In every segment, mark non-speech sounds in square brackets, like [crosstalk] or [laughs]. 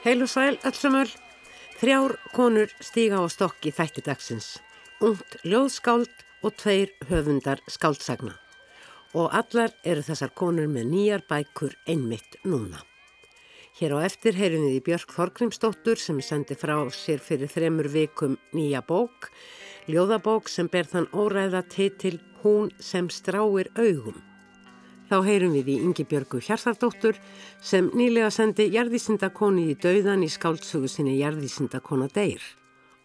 Heil og sæl, allsamöl. Þrjár konur stíga á stokki þætti dagsins. Ungt ljóðskáld og tveir höfundar skáldsagna. Og allar eru þessar konur með nýjar bækur einmitt núna. Hér á eftir heyrum við í Björk Þorgrímsdóttur sem sendi frá sér fyrir þremur vikum nýja bók. Ljóðabók sem ber þann óræða titil Hún sem stráir augum. Þá heyrum við í Ingi Björgu Hjartardóttur sem nýlega sendi jarðísindakoni í dauðan í skáltsugu sinni Jarðísindakona deyr.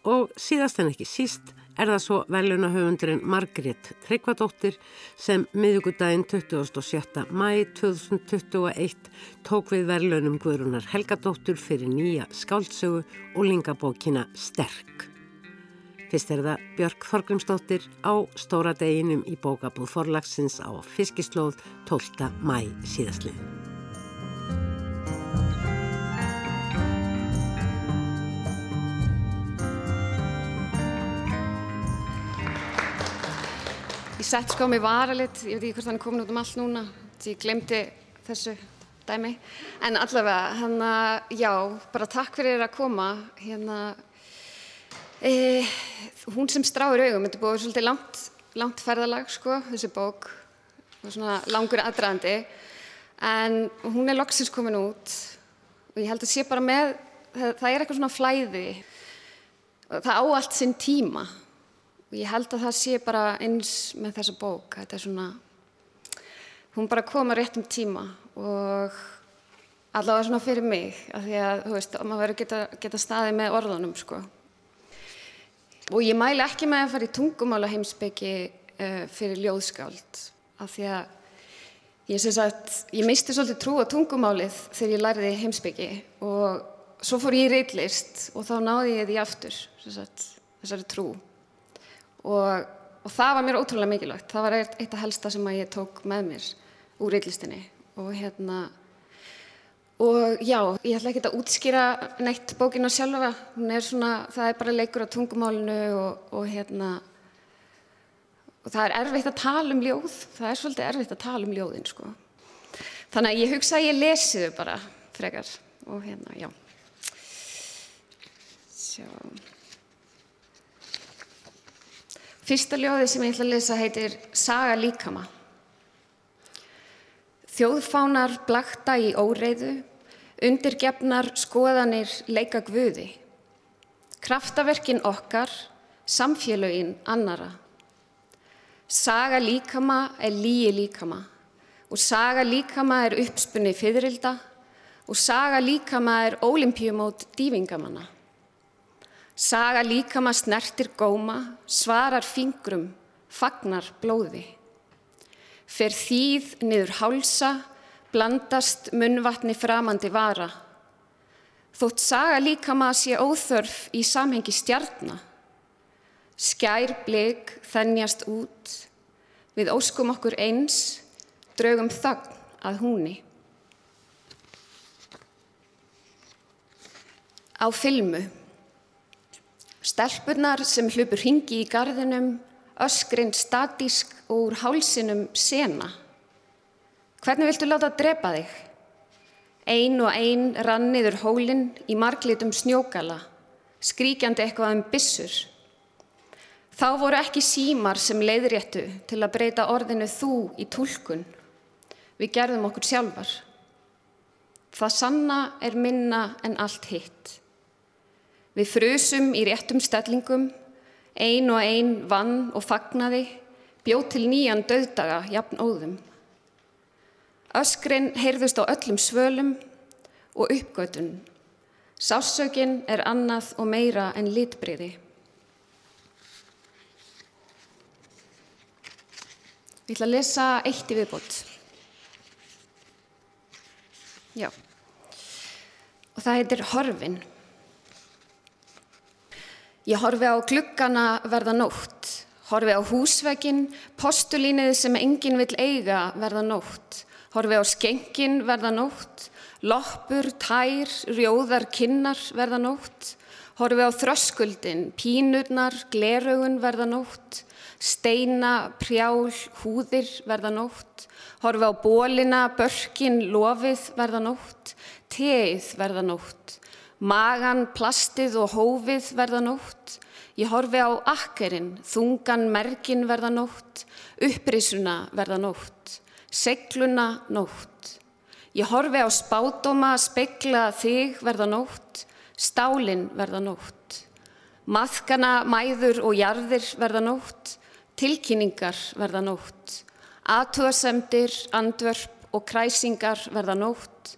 Og síðast en ekki síst er það svo velunahöfundurinn Margrét Tryggvadóttir sem miðugudaginn 27. mæ 2021 tók við velunum Guðrunar Helgadóttur fyrir nýja skáltsugu og lingabókina Sterk. Fyrst er það Björk Þorgrimsdóttir á stóra deginum í bókabúð forlagsins á Fiskislóð 12. mæ síðastlið. Ég sett sko mig varalit, ég veit ekki hvort hann er komin út um allt núna, ég glemdi þessu dæmi. En allavega, hérna, já, bara takk fyrir að koma, hérna, Eh, hún sem stráir augum, þetta búið svolítið langt, langt ferðalag sko, þessi bók, svona langur aðdraðandi, en hún er loksins komin út. Og ég held að sé bara með, það, það er eitthvað svona flæði, það á allt sinn tíma. Og ég held að það sé bara eins með þessa bók, þetta er svona, hún bara koma rétt um tíma. Og allavega svona fyrir mig, af því að þú veist, maður verður geta, geta staðið með orðunum sko. Og ég mæli ekki með að fara í tungumála heimsbyggi uh, eh, fyrir ljóðskáld af því að ég, ég misti svolítið trú á tungumálið þegar ég læriði heimsbyggi og svo fór ég í reitlist og þá náði ég því aftur sagt, þessari trú og, og það var mér ótrúlega mikilvægt. Það var eitt, af helsta sem ég tók með mér úr reitlistinni og hérna Og já, ég ætla ekki að útskýra neitt bókinu sjálfa, hún er svona, það er bara leikur á tungumálinu og, og hérna, og það er erfitt að tala um ljóð, það er svolítið erfitt að tala um ljóðin sko. Þannig að ég hugsa að ég lesi þau bara frekar og hérna, já. Sjá. Fyrsta ljóði sem ég ætla að lesa heitir Saga líkama. Þjóðfánar blakta í óreiðu, undirgefnar skoðanir leika gvuði. Kraftaverkin okkar, samfélögin annara. Saga líkama er líi líkama og saga líkama er uppspunni fyririlda og saga líkama er ólimpíumót dývingamanna. Saga líkama snertir góma, svarar fingrum, fagnar blóði fer þýð niður hálsa, blandast munvatni framandi vara. Þótt saga líka maður sé óþörf í samhengi stjarnar. Skær blik þennjast út, við óskum okkur eins, draugum þagn að húni. Á filmu. Stelpunar sem hlupur hingi í gardinum öskrin statísk úr hálsinum sena. Hvernig viltu láta að drepa þig? Ein og ein rann niður hólinn í marglitum snjókala, skríkjandi eitthvað um bissur. Þá voru ekki símar sem leiðréttu til að breyta orðinu þú í tólkun. Við gerðum okkur sjálfar. Það sanna er minna en allt hitt. Við frusum í réttum stellingum Ein og ein vann og fagnaði, bjóð til nýjan döðdaga jafn óðum. Öskrin heyrðust á öllum svölum og uppgötun. Sásökin er annað og meira en litbriði. Við ætlum að lesa eitt í viðbót. Já. Og það heitir Horfinn. Ég horfi á gluggana verða nótt, horfi á húsveginn, postulínið sem enginn vil eiga verða nótt, horfi á skengin verða nótt, loppur, tær, rjóðar, kinnar verða nótt, horfi á þröskuldin, pínurnar, gleraugun verða nótt, steina, prjál, húðir verða nótt, horfi á bólina, börkin, lofið verða nótt, teið verða nótt, Magan, plastið og hófið verða nótt. Ég horfi á akkerinn, þungan, merkin verða nótt. Upprisuna verða nótt. Segluna nótt. Ég horfi á spádóma, spekla þig verða nótt. Stálin verða nótt. Maðkana, mæður og jarðir verða nótt. Tilkynningar verða nótt. Aðtúarsemdir, andvörp og kræsingar verða nótt.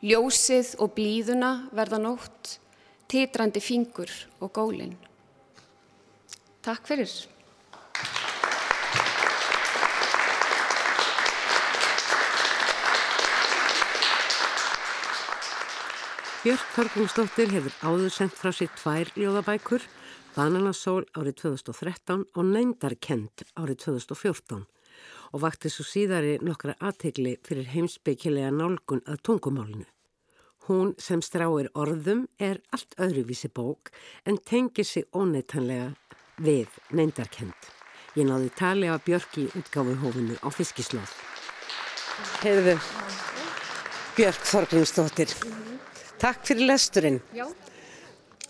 Ljósið og blíðuna verða nótt. Titrandi fingur og gólinn. Takk fyrir. Björk Þorgrímsdóttir hefur áður sendt frá sér tvær ljóðabækur, Bananasól árið 2013 og Neindarkend árið 2014 og vakti svo síðari nokkra aðtegli fyrir heimsbyggilega nálgun að tungumálinu. Hún sem stráir orðum er allt öðruvísi bók en tengir sig óneitanlega við Neindarkend. Ég náði tali af Björk í útgáfuhófinu á fiskislóð. Heyrðu, Björk Þorgrímsdóttir. Takk fyrir lesturinn. Já.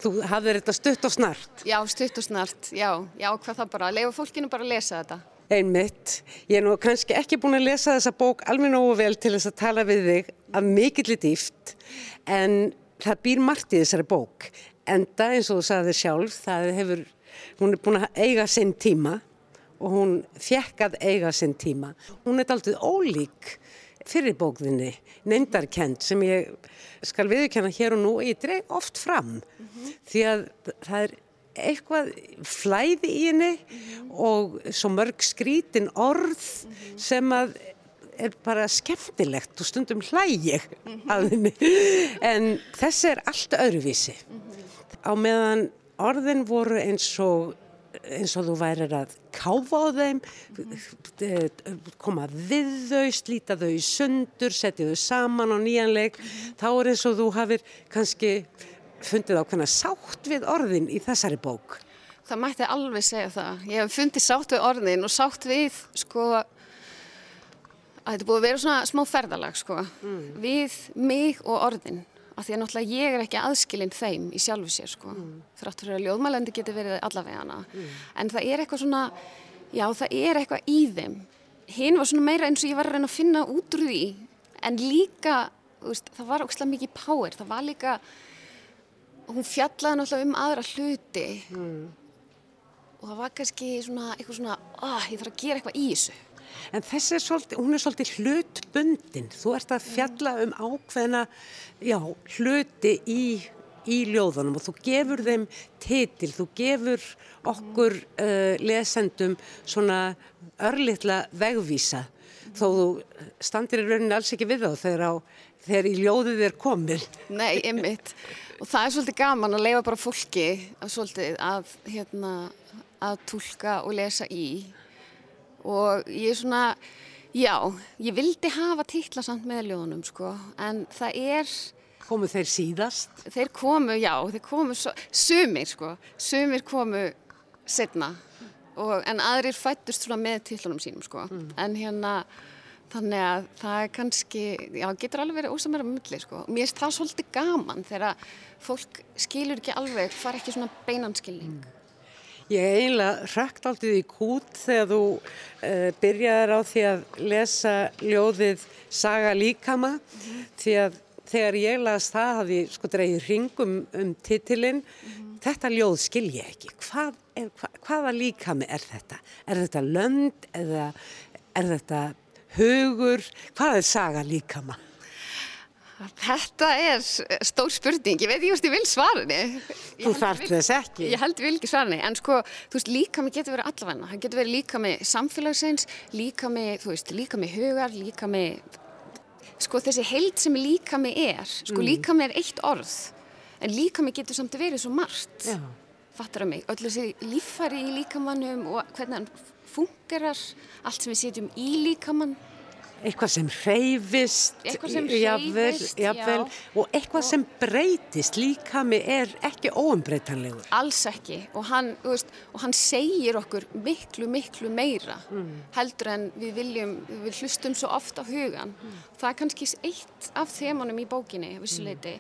Þú hafðir þetta stutt og snart. Já, stutt og snart. Já, já, hvað það bara. Lefa fólkinu bara að lesa þetta. Einmitt. Ég er nú kannski ekki búin að lesa þessa bók alveg nógu vel til þess að tala við þig af mikill í dýft en það býr margt í þessari bók. Enda eins og þú sagði sjálf, það hefur, hún er búin að eiga sinn tíma og hún fjekk að eiga sinn tíma. Hún er aldrei ólík fyrir bókðinni, neyndarkend sem ég skal viðkjanna hér og nú og ég dreg oft fram mm -hmm. því að það er eitthvað flæði í henni og svo mörg skrítin orð sem að er bara skemmtilegt og stundum hlægig að henni. En þessi er allt öðruvísi. Á meðan orðin voru eins og eins og þú værir að káfa á þeim, koma við þau, slíta þau sundur, setja þau saman á nýjanleik, þá er eins og þú hafir kannski fundið ákveðna sátt við orðin í þessari bók. Það mætti alveg segja það. Ég hef fundið sátt við orðin og sátt við sko að þetta búið að vera svona smá ferðalag sko mm. við mig og orðin af því að náttúrulega ég er ekki aðskilinn þeim í sjálfu sér sko mm. þráttur að ljóðmælendi getur verið allavega hana mm. en það er eitthvað svona já það er eitthvað í þeim hinn var svona meira eins og ég var að reyna að finna út úr því en líka veist, það var ókslega mikið power það var líka hún fjallaði náttúrulega um aðra hluti mm. og það var kannski svona eitthvað svona ah, ég þarf að gera eitthvað í þessu En þessi er svolítið, hún er svolítið hlutbundin. Þú ert að fjalla um ákveðna já, hluti í, í ljóðunum og þú gefur þeim titil, þú gefur okkur uh, lesendum svona örlittla vegvísa þó þú standir í rauninni alls ekki við þá þegar, á, þegar í ljóðið er komin. Nei, ymmit. Og það er svolítið gaman að leifa bara fólki að, svolítið, að, hérna, að tólka og lesa í og ég er svona, já, ég vildi hafa titla samt með ljóðunum sko, en það er... Komu þeir síðast? Þeir komu, já, þeir komu, sumir sko, sumir komu setna, og, en aðrir fættust svona með titlunum sínum sko, mm. en hérna, þannig að það er kannski, já, getur alveg verið ósamverða mulli sko, mér finnst það svolítið gaman þegar fólk skilur ekki alveg, far ekki svona beinanskilning. Mm. Ég eiginlega rækt aldrei í kút þegar þú uh, byrjaði á því að lesa ljóðið Saga líkama mm -hmm. því að þegar ég las það hafði sko dreyið ringum um titilinn. Mm -hmm. Þetta ljóð skil ég ekki. Hvað er, hva, hvaða líkami er þetta? Er þetta lönd eða er þetta hugur? Hvað er Saga líkama? Þetta er stór spurning, ég veit ekki hvort ég vil svarni. Þú þarf þess ekki. Ég held ég vil ekki svarni, en sko, þú veist, líka mig getur verið allavegna. Það getur verið líka mig samfélagsins, líka mig, þú veist, líka mig hugar, líka mig, sko þessi held sem líka mig er, sko mm. líka mig er eitt orð, en líka mig getur samt að verið svo margt. Já. Fattar það mig, öll þessi líffari í líkamannum og hvernig hann fungerar, allt sem við setjum í líkamann eitthvað sem hreyfist eitthvað sem jafnvel, og eitthvað og sem breytist líka með er ekki óumbreytanlegur alls ekki og hann, veist, og hann segir okkur miklu miklu meira mm. heldur en við viljum við hlustum svo ofta á hugan mm. það er kannski eitt af þemanum í bókinni mm.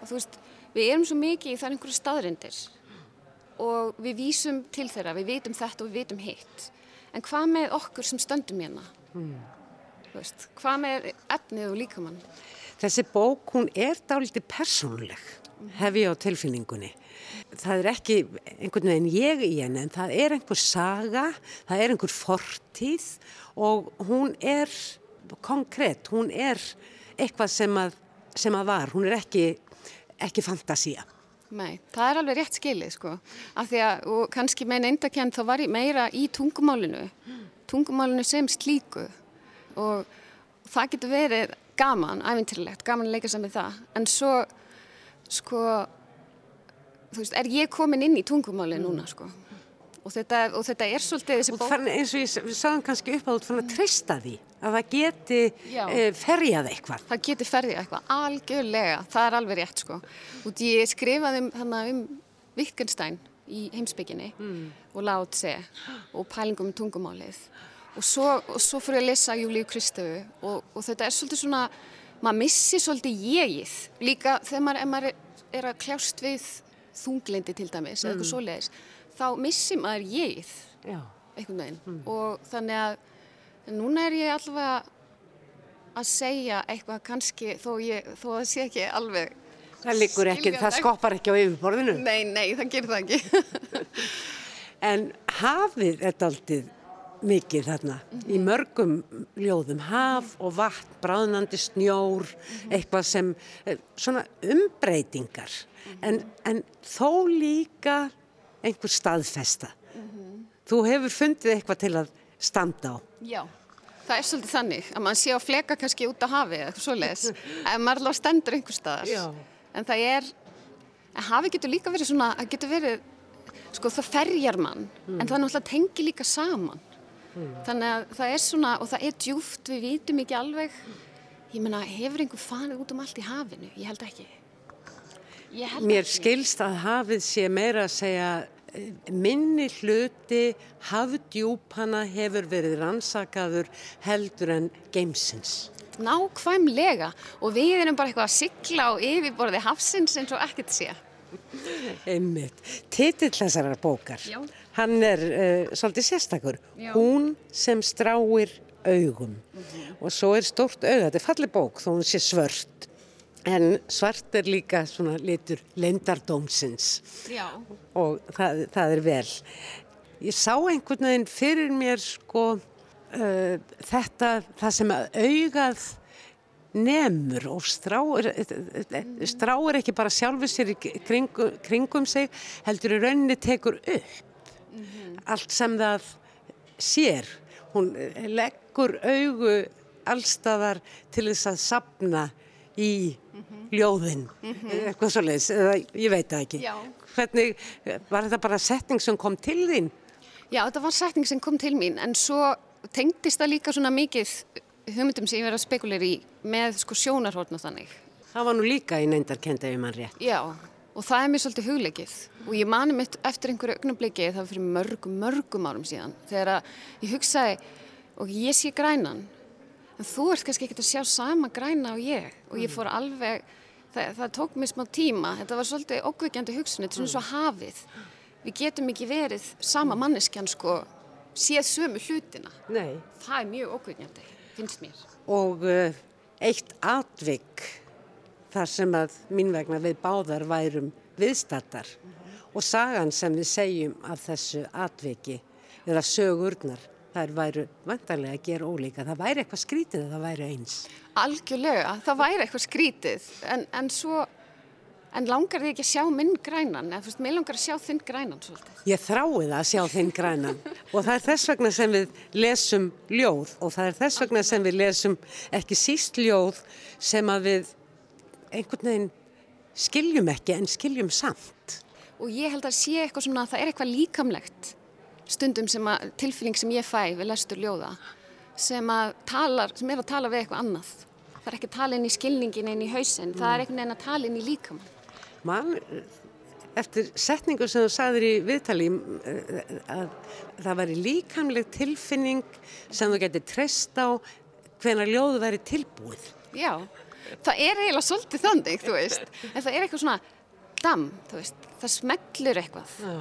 og þú veist við erum svo mikið í er einhverju staðrindir og við vísum til þeirra, við vitum þetta og við vitum hitt. En hvað með okkur sem stöndum hérna? Mm. Veist, hvað með efnið og líkamann? Þessi bók, hún er dálítið persónuleg, hef ég á tilfinningunni. Það er ekki einhvern veginn ég í henni, en það er einhver saga, það er einhver fortíð og hún er konkrétt, hún er eitthvað sem að, sem að var, hún er ekki, ekki fantasía. Nei, það er alveg rétt skilið sko, af því að, og kannski með neindakent þá var ég meira í tungumálinu, tungumálinu sem slíku. Og það getur verið gaman, æfintilegt, gaman að leika saman það, en svo, sko, þú veist, er ég komin inn í tungumálinu núna sko og þetta, og þetta er svolítið þessi bók. Eins og ég sagði kannski upp á þú fann að treysta því að það geti e, ferjað eitthvað. Það geti ferjað eitthvað, algjörlega, það er alveg rétt sko. Og ég skrifaði um, um Wittgenstein í heimsbygginni mm. og látt se og pælingum um tungumálið og svo, og svo fyrir að lesa Júliu Kristöfu og, og þetta er svolítið svona, maður missi svolítið jegið líka þegar maður, maður er að kljást við þunglindi til dæmis mm. eða eitthvað svoleiðis þá missi maður ég einhvern veginn mm. og þannig að núna er ég allavega að segja eitthvað kannski þó, ég, þó að sé ekki alveg Það liggur ekki, það skoppar ekki á yfirborðinu Nei, nei, það gerir það ekki [laughs] En hafið þetta aldrei mikið þarna mm -hmm. í mörgum ljóðum, haf og vatn bráðnandi snjór mm -hmm. eitthvað sem, eh, svona umbreytingar mm -hmm. en, en þó líka einhver staðfesta. Mm -hmm. Þú hefur fundið eitthvað til að standa á. Já, það er svolítið þannig að mann sé á fleka kannski út á hafi eða svo leiðis, [laughs] ef maður alveg stendur einhver staðar. Já. En það er, en hafi getur líka verið svona, það getur verið, sko það ferjar mann, mm. en það er náttúrulega tengi líka saman. Mm. Þannig að það er svona, og það er djúft, við vitum ekki alveg, ég menna, hefur einhver fanið út um allt í hafinu? Ég held ekki. Ég held Mér skilst að hafið sé meira að segja minni hluti hafdjúpana hefur verið rannsakaður heldur en geimsins. Nákvæmlega og við erum bara eitthvað að sigla á yfirborði hafsins eins og ekkert sé. Einmitt. Titill þessarar bókar, Já. hann er uh, svolítið sérstakur. Já. Hún sem stráir augum mm -hmm. og svo er stórt auga, þetta er fallið bók þó hún sé svört En svart er líka svona litur lendardómsins Já. og það, það er vel. Ég sá einhvern veginn fyrir mér sko uh, þetta, það sem að augað nefnur og stráur, stráur ekki bara sjálfur sér í kringum, kringum sig, heldur í rauninni tekur upp mm -hmm. allt sem það sér. Hún leggur augu allstaðar til þess að sapna í mm -hmm. ljóðin mm -hmm. eitthvað svo leiðis, ég veit það ekki Já. hvernig, var þetta bara setning sem kom til þín? Já, þetta var setning sem kom til mín en svo tengdist það líka svona mikið hugmyndum sem ég verið að spekulera í með sko sjónarhórn og þannig Það var nú líka í neindarkenda ef mann rétt Já, og það er mér svolítið hugleikið og ég mani mitt eftir einhverju augnabliki það fyrir mörgum, mörgum árum síðan þegar að ég hugsaði og ég sé grænan en þú ert kannski ekkert að sjá sama græna og ég og ég mm. fór alveg, það, það tók mér smá tíma, þetta var svolítið okkveikjandi hugsun, þetta er svona svo mm. hafið, við getum ekki verið sama mm. manneskjan sko, séð sömu hlutina, Nei. það er mjög okkveikjandi, finnst mér. Og uh, eitt atvik þar sem að mín vegna við báðar værum viðstattar mm -hmm. og sagan sem við segjum af þessu atviki, eða sögurnar, þær væru vantarlega að gera ólíka. Það væri eitthvað skrítið að það væri eins. Algjörlega, það væri eitthvað skrítið en, en svo, en langar þið ekki að sjá minn grænan eða þú veist, mér langar að sjá þinn grænan svolítið. Ég þrái það að sjá þinn grænan [laughs] og það er þess vegna sem við lesum ljóð og það er þess vegna sem við lesum ekki síst ljóð sem að við einhvern veginn skiljum ekki en skiljum samt. Og ég held að sé eitthvað svona að það er eitthvað líkamlegt stundum sem að tilfinning sem ég fæ við lestur ljóða sem, talar, sem er að tala við eitthvað annað. Það er ekki að tala inn í skilningin inn í hausin, mm. það er einhvern veginn að tala inn í líkamann. Man, eftir setningu sem þú sagðir í viðtali að það væri líkamleg tilfinning sem þú getur treyst á hvena ljóðu væri tilbúið. Já, það er eiginlega svolítið þannig, þú veist, en það er eitthvað svona damm, þú veist, það smellur eitthvað. Já.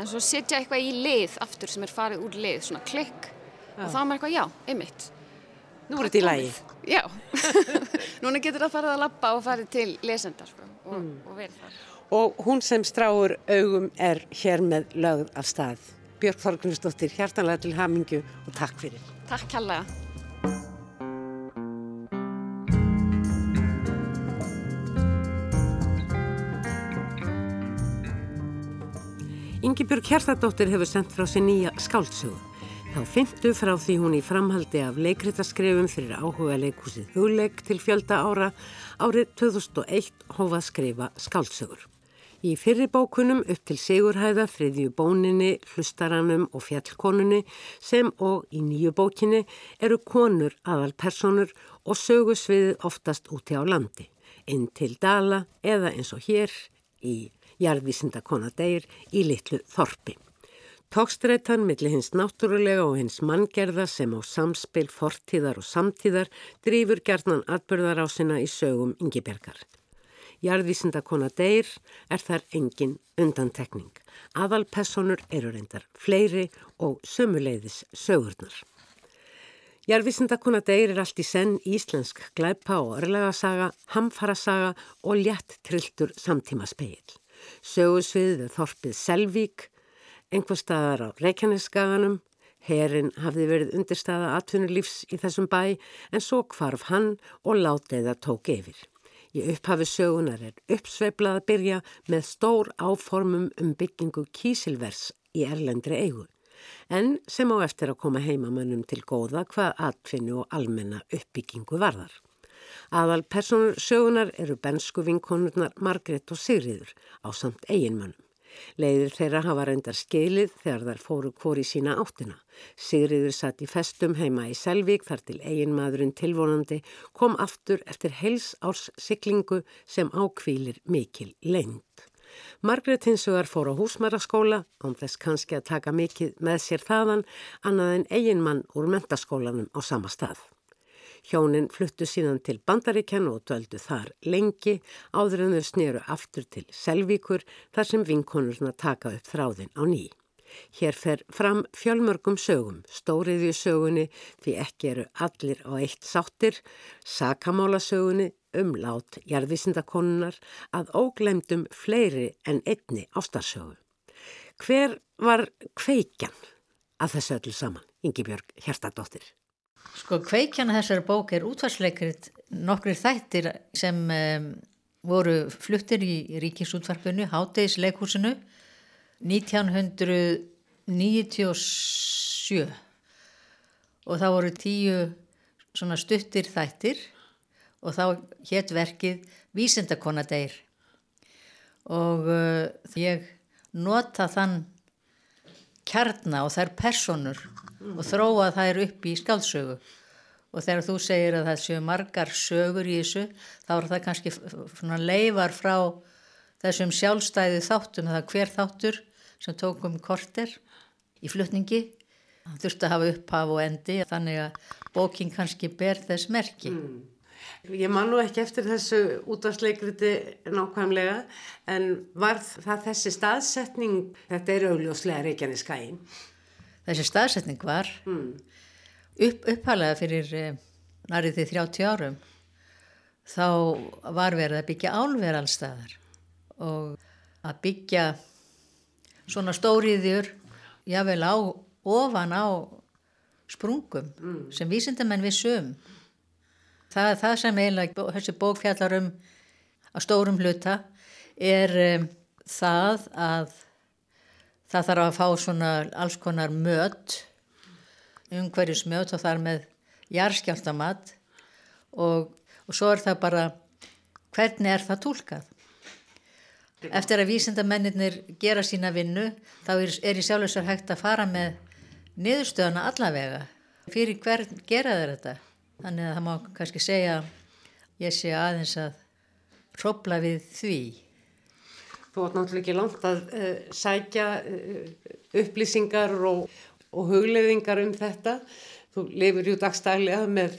En svo setja eitthvað í lið aftur sem er farið úr lið, svona klikk. Og þá er maður eitthvað, já, einmitt. Nú er þetta í lagi. [laughs] Já, [laughs] núna getur það farið að lappa og farið til lesendar sko, og, og verið þar. Og hún sem stráur augum er hér með lögð af stað. Björg Þorgrunsdóttir, hjartanlega til hamingju og takk fyrir. Takk kærlega. Ingibjörg Hjartadóttir hefur sendt frá sér nýja skáldsögu. Þá fyndu frá því hún í framhaldi af leikritaskrefum fyrir áhuga leikúsið hugleik til fjölda ára árið 2001 hófað skrifa skáldsögur. Í fyrri bókunum upp til Sigurhæða, þriðju bóninni, hlustaranum og fjallkonunni sem og í nýju bókinni eru konur aðalpersonur og sögusviðið oftast úti á landi, inn til Dala eða eins og hér í jarðvísindakona degir í litlu þorpi. Tókstreitan millir hins náttúrulega og hins manngerða sem á samspil fortíðar og samtíðar drýfur gerðnan atbyrðar á sinna í sögum Ingibergar. Jarðvísindakona degir er þar engin undantekning. Aðalpersonur eru reyndar fleiri og sömuleiðis sögurnar. Jarðvísindakona degir er allt í senn íslensk glæpa og örlegasaga, hamfarasaga og létt trilltur samtíma speil. Sögursviðið þorpið Selvík, einhver staðar á Reykjaneskaganum, herin hafði verið undirstaða atvinnulífs í þessum bæ en svo kvarf hann og látið að tók yfir. Í upphafi sögunar er uppsveiblað að byrja með stór áformum um byggingu kísilvers í erlendri eigu, en sem á eftir að koma heimamönnum til góða hvað atfinnu og almenna uppbyggingu varðar. Aðal personur sögunar eru bensku vinkonurnar Margret og Sigriður á samt eiginmönnum. Leiðir þeirra hafa reyndar skeilið þegar þær fóru hvori sína áttina. Sigriður satt í festum heima í Selvík þar til eiginmaðurinn tilvonandi kom aftur eftir heils árs siklingu sem ákvílir mikil lengd. Margret hinsugar fór á húsmæraskóla, án þess kannski að taka mikið með sér þaðan, annað en eiginmann úr mentaskólanum á sama stað. Hjónin fluttu síðan til Bandaríkjan og döldu þar lengi áður en þau sneru aftur til Selvíkur þar sem vinkonurna taka upp þráðin á ný. Hér fer fram fjölmörgum sögum, stóriðju sögunni því ekki eru allir á eitt sáttir, sakamálasögunni, umlát, jarðvísindakonunar að óglemdum fleiri en einni ástarsögu. Hver var kveikjan að þessu öllu saman, Ingi Björg Hjertadóttir? Sko kveikjana þessari bók er útvarsleikrið nokkri þættir sem um, voru fluttir í ríkisútvarpinu, Hátegisleikhúsinu 1997 og það voru tíu svona stuttir þættir og þá hétt verkið Vísindakonadeir. Og uh, ég nota þann kjarna og þær personur og þróa þær upp í skáldsögu og þegar þú segir að það séu margar sögur í þessu þá er það kannski leifar frá þessum sjálfstæði þáttum það hver þáttur sem tókum korter í flutningi þurfti að hafa upphaf og endi þannig að bóking kannski ber þess merki mm. Ég man nú ekki eftir þessu útvarsleikriti nákvæmlega en var það þessi staðsetning þetta er augljóslega Reykjanes skæin þessi staðsetning var mm. upp, upphalega fyrir eh, nærið því 30 árum þá var verið að byggja álver allstaðar og að byggja svona stóriðjur jável á ofan á sprungum mm. sem vísindamenn við sögum það það sem eiginlega þessi bókfjallar um að stórum hluta er um, það að það þarf að fá svona alls konar mött umhverjusmött og þar með jarðskjáltamatt og, og svo er það bara hvernig er það tólkað eftir að vísindamennir gera sína vinnu þá er, er í sjálfsvegar hægt að fara með niðurstöðana allavega. Fyrir hvern gera þeir þetta? Þannig að það má kannski segja ég sé aðeins að hrópla við því Þú átt náttúrulega ekki langt að uh, sækja uh, upplýsingar og, og hugleðingar um þetta. Þú lifur jú dagstælega með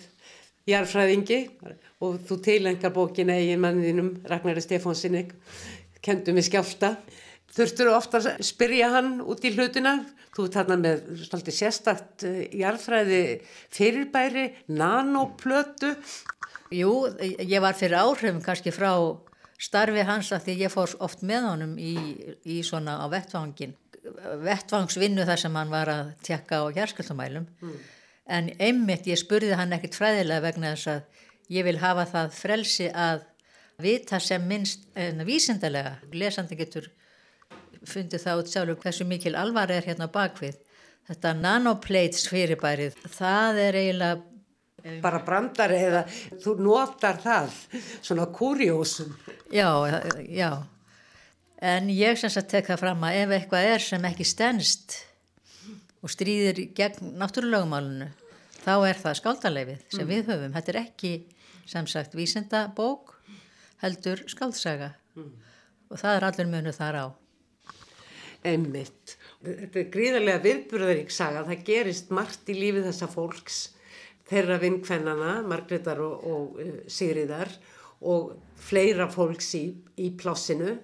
jarfræðingi og þú tilengar bókina eigin manniðinum Ragnarður Stefánsinni kendum við skjálta. Þurftur ofta að spyrja hann út í hlutina? Þú ert þarna með svolítið sérstakt uh, jarðfræði fyrirbæri, nanoplötu. Jú, ég var fyrir áhrifum kannski frá starfi hans að því ég fór oft með honum í, í svona á vettvangin. Vettvangsvinnu þar sem hann var að tjekka á hjerskjöldumælum. Mm. En einmitt ég spurði hann ekkert fræðilega vegna þess að ég vil hafa það frelsi að vita sem minnst en vísindalega. Lesandi getur fundið það út sjálfur hversu mikil alvar er hérna bakvið. Þetta nanoplates fyrirbærið, það er eiginlega... Bara brandar eða þú notar það, svona kurjósum. Já, já. En ég sem sagt tek það fram að ef eitthvað er sem ekki stennst og stríðir gegn náttúrulögumálunu, þá er það skáldarleifið sem mm. við höfum. Þetta er ekki sem sagt vísendabók, heldur skáltsaga mm. og það er allir munu þar á. Einmitt. Þetta er gríðarlega viðburðarík saga. Það gerist margt í lífið þessa fólks, þeirra vinkvennana, Margreðar og, og uh, Sigriðar og fleira fólks í, í plássinu.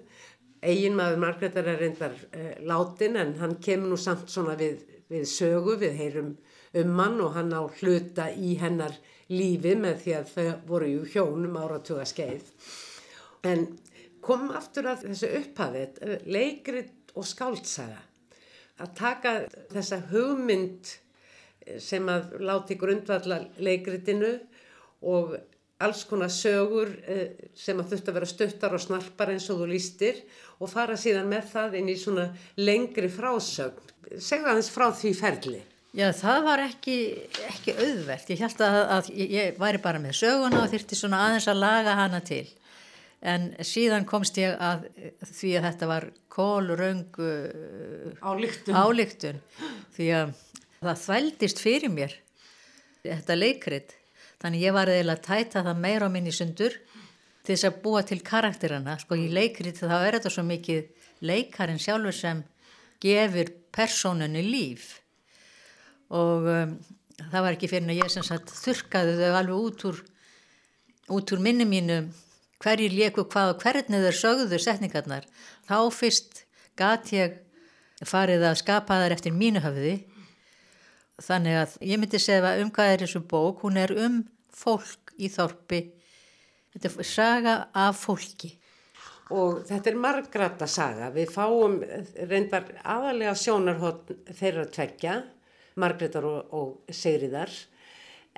Egin maður Margreðar er reyndar uh, látin en hann kemur nú samt svona við, við sögu, við heyrum um hann og hann á hluta í hennar lífi með því að þau voru ju hjónum áratuga skeið. En kom aftur að þessu upphafið, leikrið og skáltsaga. Að taka þessa hugmynd sem að láti grundvalla leikritinu og alls konar sögur eh, sem að þurft að vera stöttar og snarpar eins og þú lístir og fara síðan með það inn í svona lengri frásögn. Segða aðeins frá því ferli. Já, það var ekki, ekki auðvert. Ég held að, að ég væri bara með söguna og þyrti svona aðeins að laga hana til en síðan komst ég að því að þetta var kóluröngu álíktun. álíktun því að það þvældist fyrir mér þetta leikrit. Þannig ég var eða tæta það meira á minni sundur til þess að búa til karakterana. Sko í leikrit þá er þetta svo mikið leikarinn sjálfur sem gefur personunni líf. Og um, það var ekki fyrir að ég sem sagt þurkaði þau alveg út úr út úr minni mínu hverjir léku hvað og hvernig þeir sögðu setningarnar. Þá fyrst gat ég farið að skapa þar eftir mínu höfði þannig að ég myndi segja um hvað er þessu bók hún er um fólk í þorpi. Þetta er saga af fólki. Og þetta er margrata saga. Við fáum reyndar aðalega sjónarhótt þeirra tveggja margretar og, og segriðar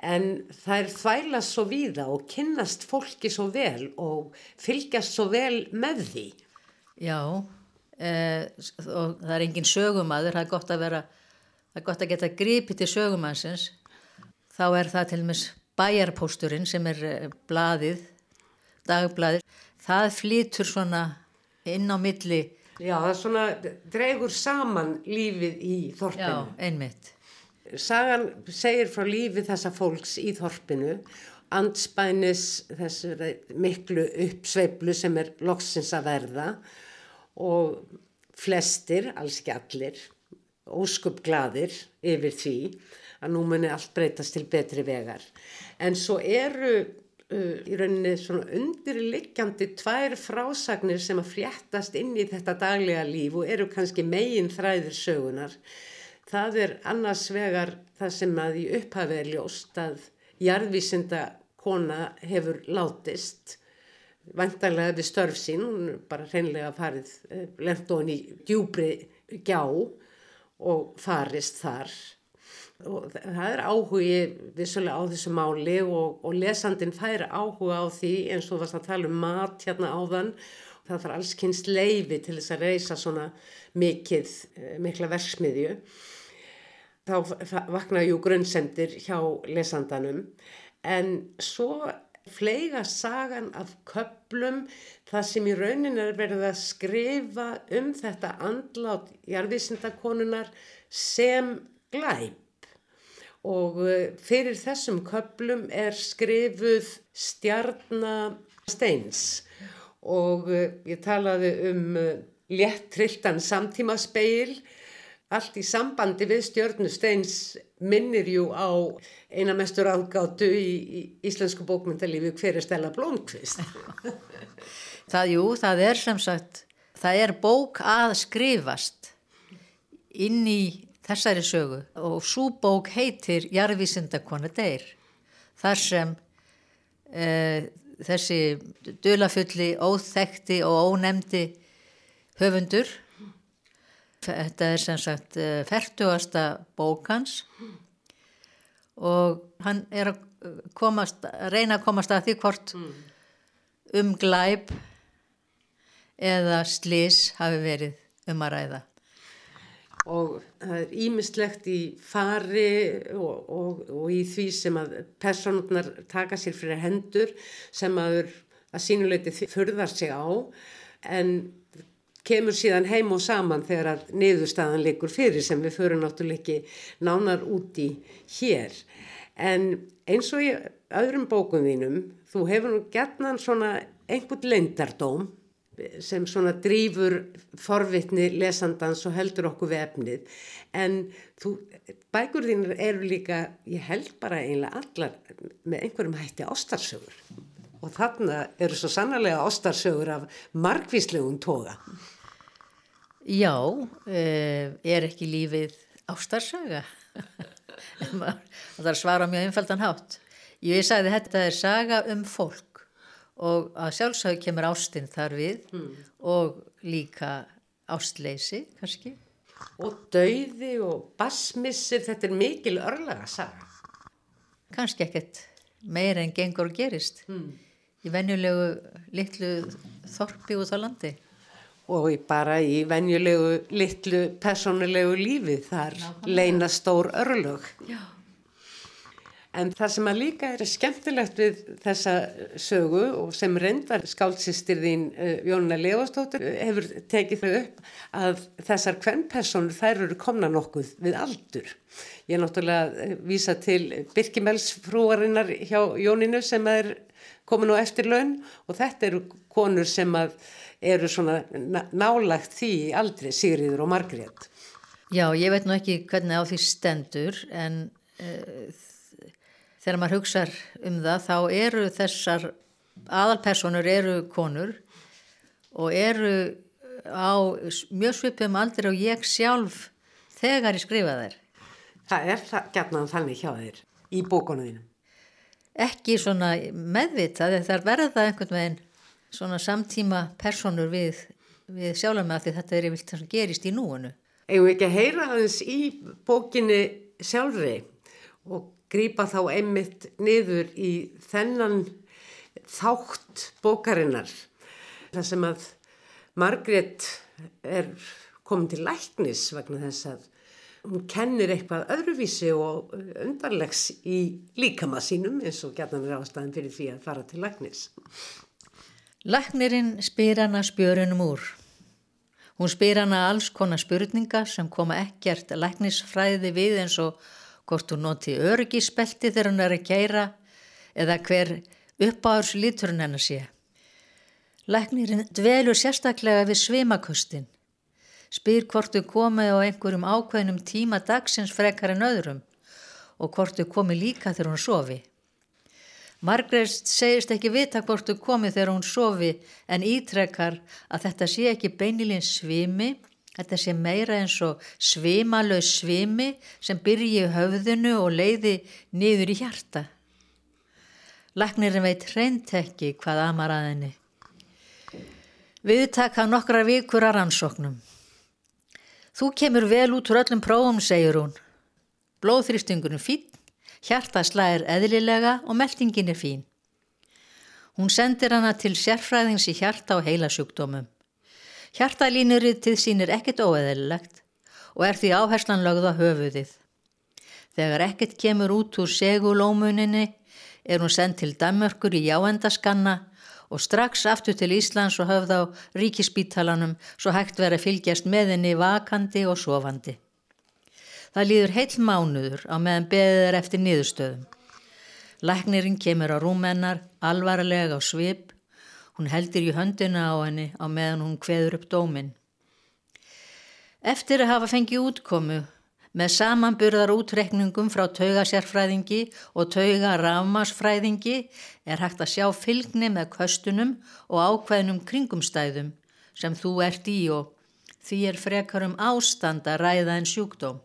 en það er þvælast svo víða og kynnast fólki svo vel og fylgjast svo vel með því. Já, eh, og það er engin sögumadur, það er gott að vera, það er gott að geta gripið til sögumansins. Þá er það til og meins bæjarpósturinn sem er eh, bladið, dagbladið, það flýtur svona inn á milli. Já, það svona, dregur saman lífið í þorpinu. Já, einmitt sagan segir frá lífi þessa fólks í þorpinu anspænis þessu miklu uppsveiflu sem er loksins að verða og flestir, alls ekki allir, óskup gladir yfir því að nú muni allt breytast til betri vegar. En svo eru uh, í rauninni svona undirliggjandi tvær frásagnir sem að fréttast inn í þetta daglega líf og eru kannski megin þræðir sögunar Það er annars vegar það sem að í upphafi er ljóst að jarðvísinda kona hefur látist, vantarlega við störf sín, hún bara hreinlega farið, eh, lengt og hann í djúbri gjá og farist þar. Og það er áhugi vissulega á þessu máli og, og lesandin fær áhuga á því eins og þú varst að tala um mat hérna áðan. Það þarf alls kynst leifi til þess að reysa svona mikið, eh, mikla verksmiðju þá vakna jú grunnsendir hjá lesandanum en svo fleiga sagan af köplum það sem í raunin er verið að skrifa um þetta andlátt jarðvísindakonunar sem glæp. Og eh, fyrir þessum köplum er skrifuð stjarnasteins og eh, ég talaði um eh, létt trilltan samtímaspeil allt í sambandi við stjörnusteins minnir jú á eina mestur ágáttu í, í íslensku bókmyndalífi hver er Stella Blómqvist [laughs] Það jú, það er sem sagt það er bók að skrifast inn í þessari sögu og svo bók heitir Jarvísindakona deyr þar sem uh, þessi dölafulli, óþekti og ónemdi höfundur þetta er sem sagt uh, fertugasta bókans og hann er að komast, reyna að komast að því hvort um glæp eða slís hafi verið um að ræða. Og það er ímislegt í fari og, og, og í því sem að personurnar taka sér fyrir hendur sem að, að sínuleiti þurðar sig á en kemur síðan heim og saman þegar að niðurstaðan leikur fyrir sem við förum náttúrulega ekki nánar út í hér. En eins og í öðrum bókum þínum, þú hefur nú gætnan svona einhvern leindardóm sem svona drýfur forvitni lesandans og heldur okkur við efnið en þú, bækur þínir eru líka, ég held bara eiginlega allar með einhverjum hætti ástarsögur og þarna eru svo sannarlega ástarsögur af margvíslegum toga. Já, eh, er ekki lífið ástarsöga? [laughs] það er svara mjög einfaldan hátt. Ég sagði þetta er saga um fólk og að sjálfsögur kemur ástinn þar við mm. og líka ástleysi kannski. Og dauði og basmissir, þetta er mikil örlaga saga. Kannski ekkert meira en gengur og gerist mm. Í venjulegu litlu þorpi út á landi. Og bara í venjulegu litlu personulegu lífi þar leina stór örlög. Já. En það sem að líka er skemmtilegt við þessa sögu og sem reyndvar skáldsistir þín uh, Jónuna Leostóttur uh, hefur tekið þau upp að þessar kvennpersonur þær eru komna nokkuð við aldur. Ég er náttúrulega uh, vísa til Birkimelsfrúarinnar hjá Jóninu sem er komin á eftir laun og þetta eru konur sem eru svona nálagt því aldrei Sigriður og Margrét. Já, ég veit nú ekki hvernig á því stendur en þegar maður hugsa um það þá eru þessar aðalpersonur eru konur og eru á mjög svipum aldrei og ég sjálf þegar ég skrifa þær. Það er gætnaðan þannig hjá þér í bókunuðinu? Ekki svona meðvitað þar verða einhvern veginn svona samtíma personur við, við sjálf með því þetta er yfir það sem gerist í núinu. Eða ekki að heyra aðeins í bókinni sjálfri og grýpa þá einmitt niður í þennan þátt bókarinnar. Það sem að Margrét er komin til læknis vegna þess að hún kennir eitthvað öðruvísi og undarlegs í líkama sínum eins og gætnan er ástæðan fyrir því að fara til læknis. Læknirinn spyr hana spjörunum úr. Hún spyr hana alls konar spurninga sem koma ekkert læknisfræði við eins og hvort hún noti öryggispelti þegar hún er að keira eða hver uppáðurs lítur hún hennar sé. Læknirinn dvelur sérstaklega við svimakustin, spyr hvort þau komi á einhverjum ákveðnum tíma dagsins frekar en öðrum og hvort þau komi líka þegar hún sofi. Margreit segist ekki vita hvort þau komi þegar hún sofi en ítrekkar að þetta sé ekki beinilinn svimi Þetta sé meira eins og svimalös svimi sem byrji í höfðinu og leiði niður í hjarta. Lagnirinn veit hreint ekki hvað amar að henni. Viðtaka nokkra vikur að rannsóknum. Þú kemur vel út úr öllum prófum, segir hún. Blóðþrýstingurinn fín, hjartaslæðir eðlilega og meldingin er fín. Hún sendir hana til sérfræðings í hjarta og heilasjúkdómum. Hjartalínuritið sínir ekkert óeðilegt og er því áherslan lögða höfuðið. Þegar ekkert kemur út úr segulómuninni er hún sendt til Danmörkur í jáendaskanna og strax aftur til Íslands og höfð á ríkispítalanum svo hægt verið að fylgjast með henni vakandi og sofandi. Það líður heil mánuður á meðan beðið er eftir niðurstöðum. Læknirinn kemur á rúmennar alvarlega á svip Hún heldir í höndina á henni á meðan hún kveður upp dómin. Eftir að hafa fengið útkomu með samanburðar útrekningum frá taugasérfræðingi og taugarafmasfræðingi er hægt að sjá fylgni með köstunum og ákveðnum kringumstæðum sem þú ert í og því er frekar um ástand að ræða en sjúkdóm.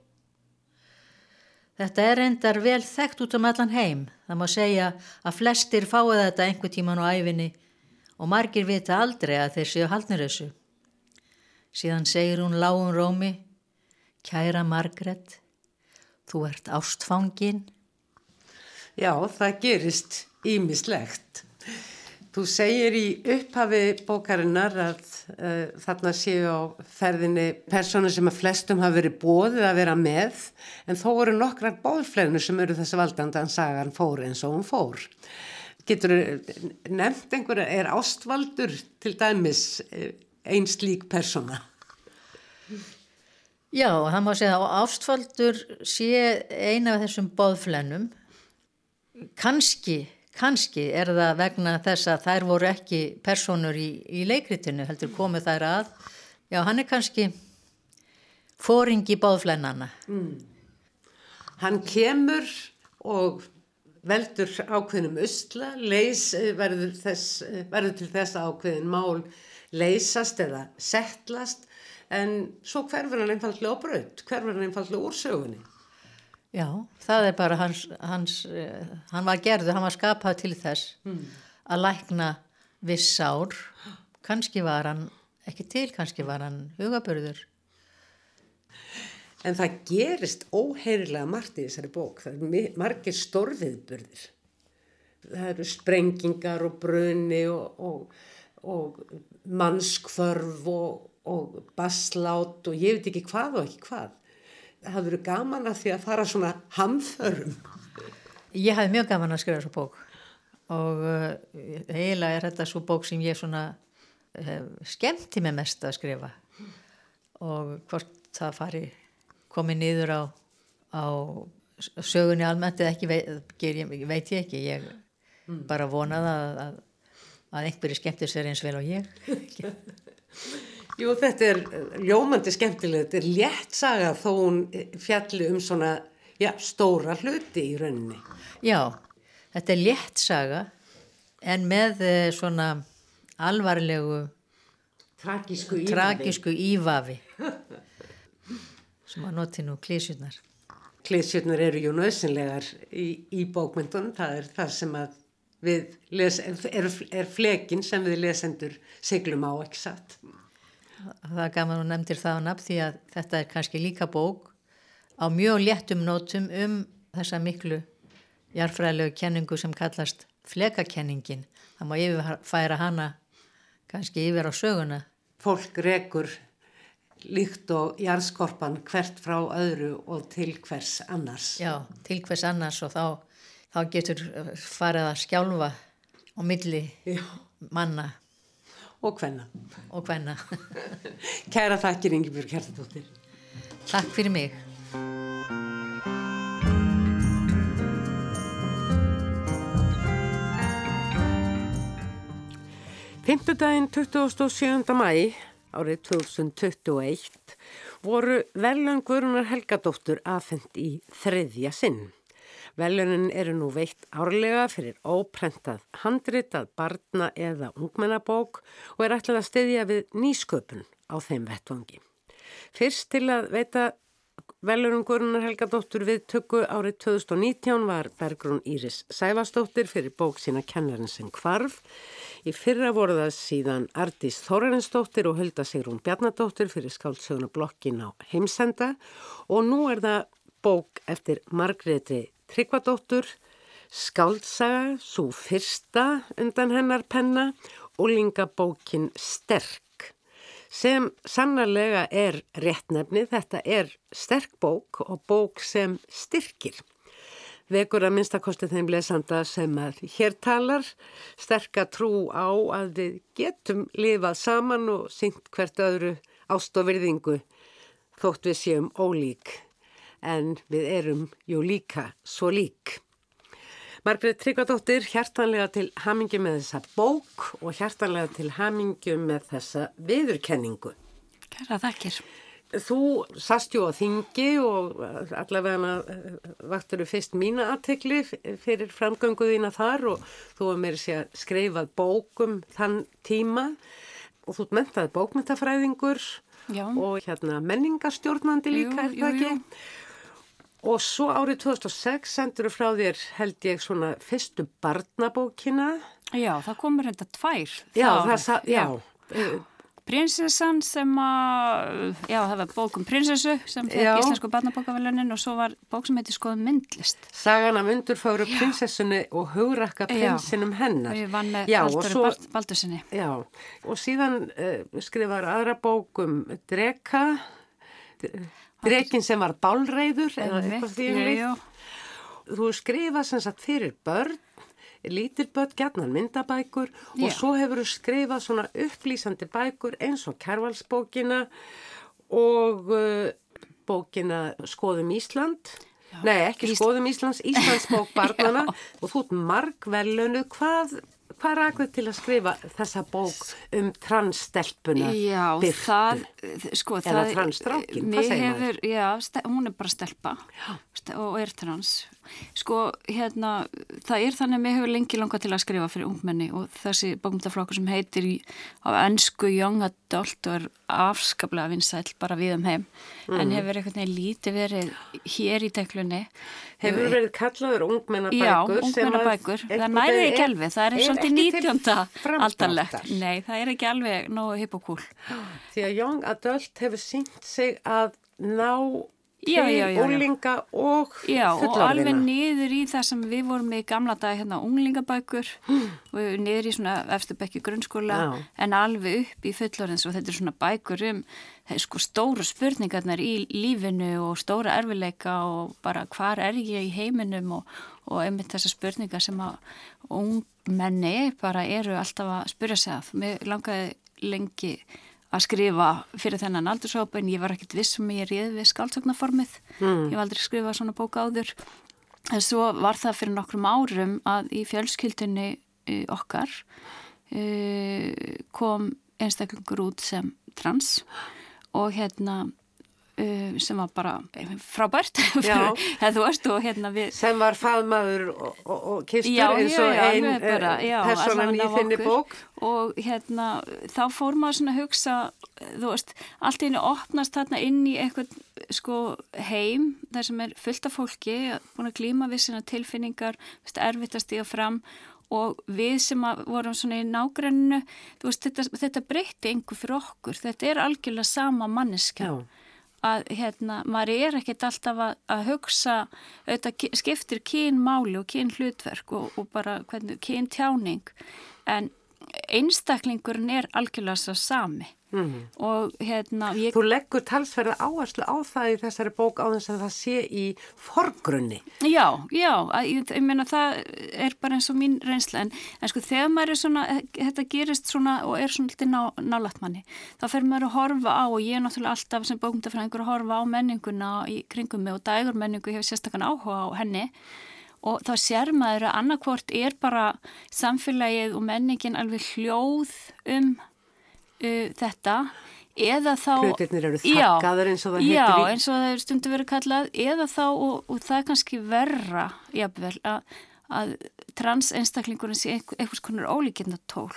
Þetta er endar vel þekkt út um allan heim. Það má segja að flestir fái þetta einhver tíman á æfinni og margir vita aldrei að þeir séu haldnir þessu. Síðan segir hún lágum rómi, kæra Margret, þú ert ástfangin. Já, það gerist ímislegt. Þú segir í upphafi bókarinnar að uh, þarna séu á ferðinni persónu sem að flestum hafa verið bóðið að vera með en þó eru nokkrar bóðflegnu sem eru þessi valdandan sagan fór eins og hún fór. Getur nefnt einhverja, er ástvaldur til dæmis eh, einn slík persóna? Já, það má segja að ástvaldur sé eina af þessum bóðflennum. Kanski Kanski er það vegna þess að þær voru ekki personur í, í leikritinu, heldur komið þær að. Já, hann er kannski fóringi báðflennana. Mm. Hann kemur og veldur ákveðnum usla, leys, verður, þess, verður til þess ákveðin mál leysast eða settlast, en svo hverfur hann einfallega á braut, hverfur hann einfallega úr sögunni. Já, það er bara hans, hans uh, hann var gerður, hann var skapað til þess mm. að lækna viss sár, kannski var hann ekki til, kannski var hann hugabörður. En það gerist óheirilega margt í þessari bók, það er margir stórviðbörðir. Það eru sprengingar og brunni og, og, og mannskvörf og, og basslát og ég veit ekki hvað og ekki hvað það verið gaman að því að fara svona hamþörum. Ég hafði mjög gaman að skrifa svo bók og uh, eiginlega er þetta svo bók sem ég svona uh, skemmti mig mest að skrifa og hvort það fari komið niður á, á sögunni almennt eða ekki veit, veit ég ekki, ég mm. bara vonaði að, að, að einhverju skemmtir sér eins vel og ég. [laughs] Jú, þetta er eh, ljómandi skemmtilegt, þetta er létt saga þó hún eh, fjalli um svona, já, stóra hluti í rauninni. Já, þetta er létt saga en með eh, svona alvarlegu tragísku ívafi, tragísku ívafi sem að noti nú klísjurnar. Klísjurnar eru jú nöðsynlegar í, í bókmyndunum, það er það sem að við les, er, er flekin sem við lesendur seglum á ekki satt það er gaman og nefndir það á nafn því að þetta er kannski líka bók á mjög léttum nótum um þessa miklu jarfræðilegu kenningu sem kallast flekakenningin. Það má yfirfæra hana kannski yfir á söguna. Fólk rekur líkt og jarðskorpan hvert frá öðru og til hvers annars. Já, til hvers annars og þá, þá getur farið að skjálfa á milli Já. manna og hvenna. Og hvenna. [laughs] Kæra þakkir Ingebjörg Hjertadóttir. Takk fyrir mig. Pimpudaginn 27. mæ árið 2021 voru velun Guðrunar Helgadóttur aðfendt í þriðja sinn. Velunin eru nú veitt árlega fyrir óprentað handritað barna eða ungmennabók og er ætlað að styðja við nýsköpun á þeim vettvangi. Fyrst til að veita velunum Guðrunar Helgadóttur við tökku árið 2019 var Bergrún Íris Sæfastóttir fyrir bók sína Kennarinn sem kvarf. Í fyrra voru það síðan Ardís Þórarinsdóttir og Hulda Sigrún Bjarnadóttir fyrir skáldsöguna blokkin á heimsenda og nú er það bók eftir Margreði Tryggvadóttur, Skáltsaga, svo fyrsta undan hennar penna og lingabókin Sterk sem sannarlega er réttnefni. Þetta er sterk bók og bók sem styrkir. Vekur að minnstakosti þeim lesanda sem að hér talar sterka trú á að við getum lifað saman og syngt hvert öðru ást og virðingu þótt við séum ólík en við erum jú líka svo lík. Margreit Tryggvadóttir, hjartanlega til hamingi með þessa bók og hjartanlega til hamingi með þessa viðurkenningu. Kæra þakkir. Þú sast jú á þingi og allavega vaktur þú fyrst mína aðtekli fyrir framgönguðina þar og þú var meira sér skreifað bókum þann tíma. og þú mentaði bókmyndafræðingur Já. og hérna menningarstjórnandi líka, Jú, er jú, það ekki? jú. Og svo árið 2006 sendur þú frá þér held ég svona fyrstu barnabókina. Já, það komur þetta tvær. Já, það sa- já. já. Prinsessan sem að, já það var bók um prinsessu sem fekk Já. íslensku barnabókavelunin og svo var bók sem heiti skoðum myndlist. Sagan af undurfáru prinsessunni og hugrakka Já. prinsinum hennar. Og ég vann með Já, og Halldóri svo- Bald- Baldursinni. Já, og síðan uh, skrifar aðra bók um dreka, drekin sem var bálreiður eða eitthvað því um jú. Þú skrifað sem sagt fyrir börn, lítil börn, gjarnan myndabækur og Já. svo hefur þú skrifað svona upplýsandi bækur eins og Kærvalsbókina og uh, bókina Skoðum Ísland. Nei, ekki Ís- Skoðum Íslands, Íslandsbók [laughs] barnana og þú ert margvelunu. Hvað, hvað rækður til að skrifa þessa bók um transstelpuna? Já, Birtu? það, sko, Eða það... transstrákinn, hvað segir maður? Já, hún er bara stelpa ste- og er trans. Sko, hérna, það er þannig að mér hefur lengi langað til að skrifa fyrir ungmenni og þessi bókmyndaflokkur sem heitir í, á ennsku Young Adult og er afskaplega vinsæll bara við um heim, Mhm. en hefur einhvern veginn lítið verið hér í teklunni. Hefur verið kallaður ungmennabækur Já, ungmennabækur. Það næri ekki alveg, það er er svolítið ekki til 19. framdráttar. aldarlegt. Nei, það er ekki alveg nógu hipp og kúl. Því að Young Adult hefur sínt sig að ná Já, já, já, úlinga og Já, og alveg fullorðina. niður í það sem við vorum í gamla dag hérna unglingabækur [gasps] og niður í svona efstu bekki grunnskóla en alveg upp í fullorðins og þetta er svona bækur um eh, sko stóru spurningarnar í lífinu og stóra erfileika og bara hvar er ég í heiminum og, og einmitt þessar spurningar sem að ungmenni bara eru alltaf að spyrja sig að. Mér langaði lengi að skrifa fyrir þennan aldurshóp en ég var ekkert viss um að ég réði við skáldsögnaformið. Mm. Ég var aldrei skrifað svona bók áður. En svo var það fyrir nokkrum árum að í fjölskyldunni uh, okkar uh, kom einstaklingur út sem trans og hérna sem var bara frábært Já. [laughs] eða þú veist og hérna við sem var faðmaður og, og, og kistur eins og já, ein alveg bara, já, personan í þinni bók. og hérna þá fór maður svona að hugsa þú veist, allt í henni opnast þarna inn í eitthvað sko heim þar sem er fullt af fólki búin að glíma við sinna tilfinningar veist, erfitt að stíga fram og við sem vorum svona í nágranninu þú veist, þetta, þetta breytti einhver fyrir okkur, þetta er algjörlega sama manneska Já. Að hérna, maður er ekkert alltaf að, að hugsa, auðvitað ki- skiptir kyn máli og kyn hlutverk og, og bara hvernig, kyn tjáning en einstaklingurinn er algjörlega svo sami Mhm. og hérna ég, Þú leggur talsverða áherslu á það í þessari bók á þess að það sé í forgrunni. já, já ég, ég meina það er bara eins og mín reynsla en, en sko þegar maður er svona þetta gerist svona og er svona litið ná, nálægt manni, þá fer maður að horfa á og ég er náttúrulega alltaf sem bókmyndafræðingur að horfa á menninguna í kringum mig og dægur menningu hefur sérstakann áhuga á henni og þá sér maður að annarkvort er bara samfélagið og menningin alveg hljóð um uh, þetta eða þá Hlutirnir eru Já, þakkaðir eins og það Já, heitir í- eins og það er stundu verið kallað eða þá, og, og það er kannski verra jafnvel, að, að trans einstaklingurinn sé einhver- einhvers konar ólíkinda tól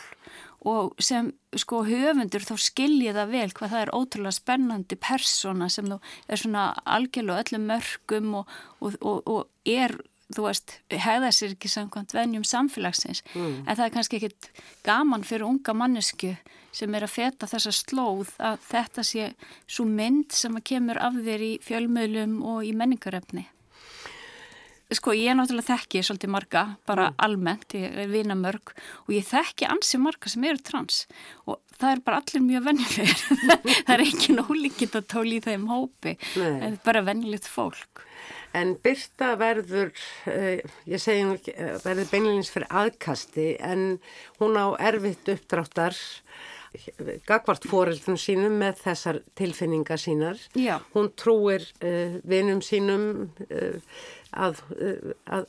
og sem sko höfundur þá skilji það vel hvað það er ótrúlega spennandi persóna sem þú er svona algjörlega öllum mörgum og, og, og, og er þú veist, hegða sér ekki samkvæmt venjum samfélagsins, Mm. en það er kannski ekkit gaman fyrir unga mannesku sem er að feta þessa slóð að þetta sé svo mynd sem að kemur af þér í fjölmiðlum og í menningarefni. Sko, ég er náttúrulega þekki svolítið marga, bara almennt, ég er vinamörg og ég þekki ansi marga sem eru trans og það er bara allir mjög venjulegir. [laughs] það er ekki nólíkitt að tóli í þeim hópi, Nei. en bara venjulegt fólk. En Birta verður, uh, ég segi nú ekki, uh, verður beinleins fyrir aðkasti en hún á erfitt uppdráttar gagvart foreldrum sínum með þessar tilfinningar sínar. Já. Hún trúir uh, vinum sínum uh, að, uh, að,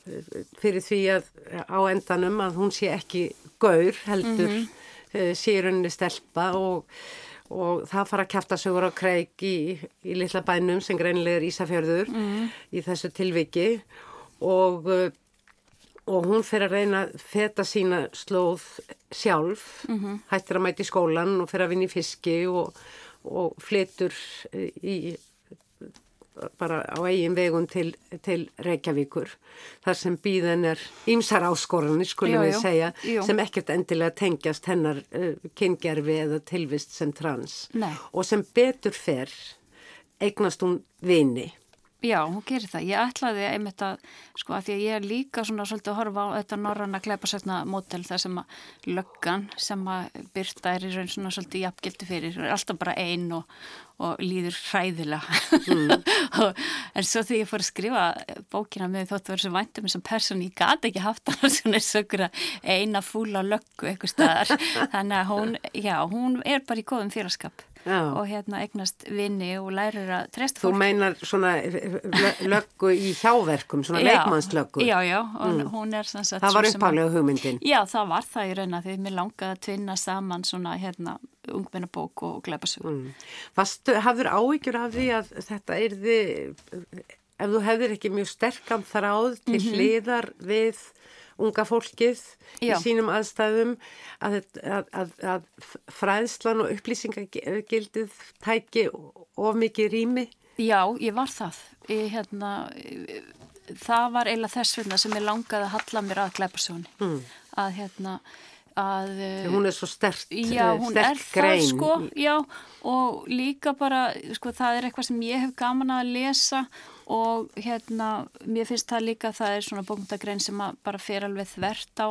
fyrir því að á endanum að hún sé ekki gaur heldur mm -hmm. Sé í rauninni stelpa og, og það fara að kæfta sögur á kreik í, í litla bænum sem greinilega er Ísafjörður í þessu tilviki. Og uh, og hún fer að reyna að feta sína slóð sjálf, hættir að mæti skólan og fer að vinna í fiski og, og flytur í bara á eigin vegum til, til Reykjavíkur þar sem býðan er ýmsar áskoranir skulum við segja jú. sem ekkert endilega tengjast hennar uh, kyngerfi eða tilvist sem trans Nei. og sem betur fer eignast hún vini Já, hún gerir það. Ég ætlaði einmitt að, sko, að því að ég er líka svona svolítið að horfa á þetta norranna kleipasetna mótel þar sem að löggan sem að byrta er í raun svona svolítið jafngildi fyrir, er alltaf bara einn og, og líður hræðilega. [laughs] og, en svo þegar ég fór að skrifa bókina með þóttu verið svo væntum eins og person, ég gati ekki haft hana [laughs] svona sökura eina fúla löggu eitthvað staðar. [laughs] Þannig að hún, já, hún er bara í góðum félagskap Já. og hérna eignast vini og lærir að treysta Þú fólk. meinar svona lö- löggu í hjáverkum, svona leikmannslöggu Já, já, og hún er sem sagt Það var uppálega hugmyndin Já, það var það í raun að því mér langaði að tvinna saman svona hérna ungmennabók og glæpasög. mm. Vastu, hafður áhyggjur af því að þetta yrði ef þú hefðir ekki mjög sterkam þráð til hliðar við unga fólkið Já. í sínum aðstæðum að, að, að, að fræðslan og upplýsingagildið tæki of mikið rými Já, ég var það. Ég, hérna, það var eiginlega þess vegna sem ég langaði að halla mér að glæpasögunni. Mm. Að hérna, að... Þegar hún er svo stert, Já, hún er það grein sko, já, og líka bara, sko, það er eitthvað sem ég hef gaman að lesa og hérna, mér finnst það líka, það er svona bókmyndagrein sem bara fer alveg þvert á